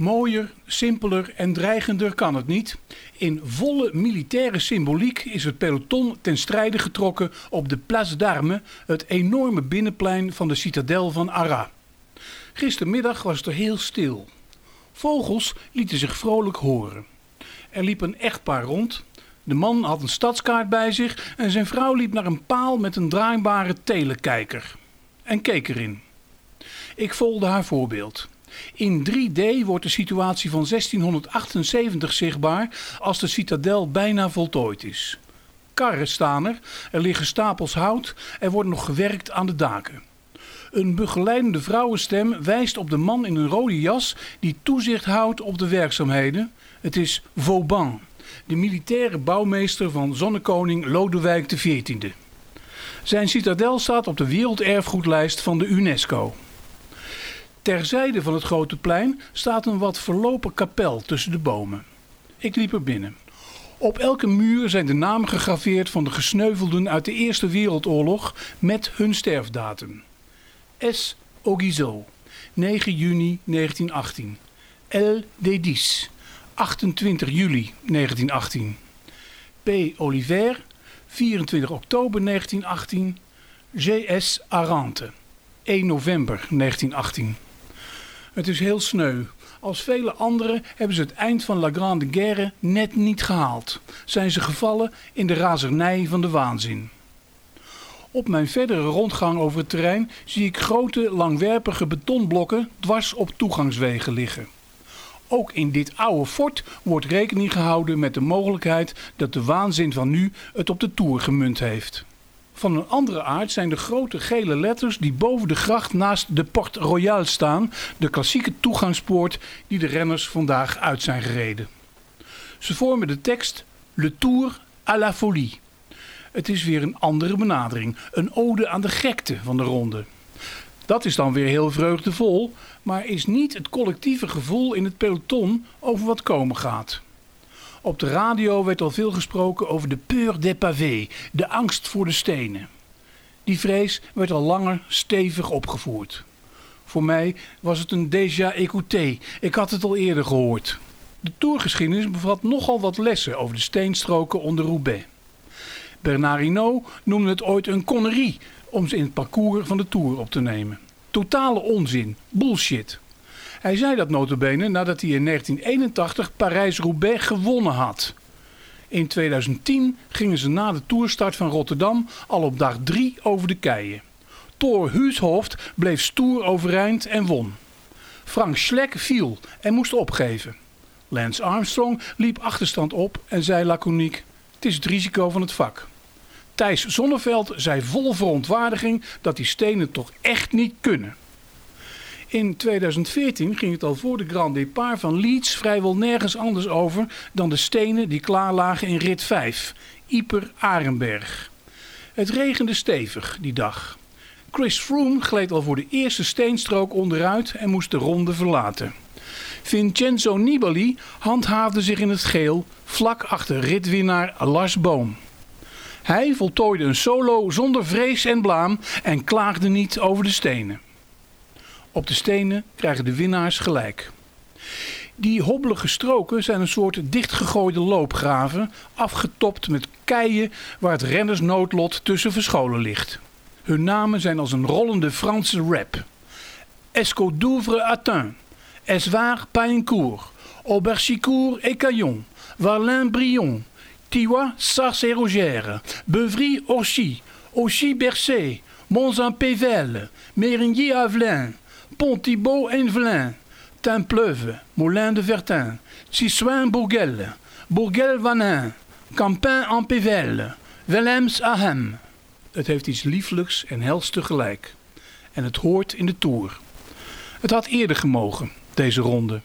Mooier, simpeler en dreigender kan het niet. In volle militaire symboliek is het peloton ten strijde getrokken op de Place d'Armes, het enorme binnenplein van de citadel van Arras. Gistermiddag was het er heel stil. Vogels lieten zich vrolijk horen. Er liep een echtpaar rond. De man had een stadskaart bij zich en zijn vrouw liep naar een paal met een draaibare telekijker. En keek erin. Ik volgde haar voorbeeld. In 3D wordt de situatie van 1678 zichtbaar als de citadel bijna voltooid is. Karren staan er, er liggen stapels hout, er wordt nog gewerkt aan de daken. Een begeleidende vrouwenstem wijst op de man in een rode jas die toezicht houdt op de werkzaamheden. Het is Vauban, de militaire bouwmeester van zonnekoning Lodewijk XIV. Zijn citadel staat op de werelderfgoedlijst van de UNESCO. Terzijde van het grote plein staat een wat verlopen kapel tussen de bomen. Ik liep er binnen. Op elke muur zijn de namen gegraveerd van de gesneuvelden uit de Eerste Wereldoorlog met hun sterfdatum. S. Ogizo, 9 juni 1918. L. Dedis, 28 juli 1918. P. Oliver, 24 oktober 1918. J.S. Arante, 1 november 1918. Het is heel sneu. Als vele anderen hebben ze het eind van La Grande Guerre net niet gehaald. Zijn ze gevallen in de razernij van de waanzin. Op mijn verdere rondgang over het terrein zie ik grote langwerpige betonblokken dwars op toegangswegen liggen. Ook in dit oude fort wordt rekening gehouden met de mogelijkheid dat de waanzin van nu het op de toer gemunt heeft. Van een andere aard zijn de grote gele letters die boven de gracht naast de Porte Royale staan, de klassieke toegangspoort die de renners vandaag uit zijn gereden. Ze vormen de tekst Le Tour à la Folie. Het is weer een andere benadering, een ode aan de gekte van de ronde. Dat is dan weer heel vreugdevol, maar is niet het collectieve gevoel in het peloton over wat komen gaat. Op de radio werd al veel gesproken over de peur des pavés, de angst voor de stenen. Die vrees werd al langer stevig opgevoerd. Voor mij was het een déjà écouté. Ik had het al eerder gehoord. De toergeschiedenis bevat nogal wat lessen over de steenstroken onder Roubaix. Bernard Hinault noemde het ooit een connerie om ze in het parcours van de Tour op te nemen. Totale onzin, bullshit. Hij zei dat notabene nadat hij in 1981 Parijs-Roubaix gewonnen had. In 2010 gingen ze na de toerstart van Rotterdam al op dag 3 over de keien. Thor Huushoft bleef stoer overeind en won. Frank Schleck viel en moest opgeven. Lance Armstrong liep achterstand op en zei laconiek: Het is het risico van het vak. Thijs Zonneveld zei vol verontwaardiging dat die stenen toch echt niet kunnen. In 2014 ging het al voor de Grand Départ van Leeds vrijwel nergens anders over dan de stenen die klaar lagen in rit 5, Ieper Arenberg. Het regende stevig die dag. Chris Froome gleed al voor de eerste steenstrook onderuit en moest de ronde verlaten. Vincenzo Nibali handhaafde zich in het geel vlak achter ritwinnaar Lars Boom. Hij voltooide een solo zonder vrees en blaam en klaagde niet over de stenen. Op de stenen krijgen de winnaars gelijk. Die hobbelige stroken zijn een soort dichtgegooide loopgraven, afgetopt met keien waar het rennersnoodlot tussen verscholen ligt. Hun namen zijn als een rollende Franse rap. Escodouvre atteint, Eswar Paincourt, Auberchicourt et Caillon, Warlin-Brion, Tiwa Sars et Rogère, Beuvry-Orchy, Auchy-Bercé, Monzin-Pével, Mérigny-Avelin, Pont-Thibault-Envelin, Templeuve, Moulin de Vertin, Cissoin-Bourgel, Bourgel-Vanin, Campin-en-Pével, Willems-Ahem. Het heeft iets lieflijks en hels tegelijk. En het hoort in de Tour. Het had eerder gemogen, deze ronde.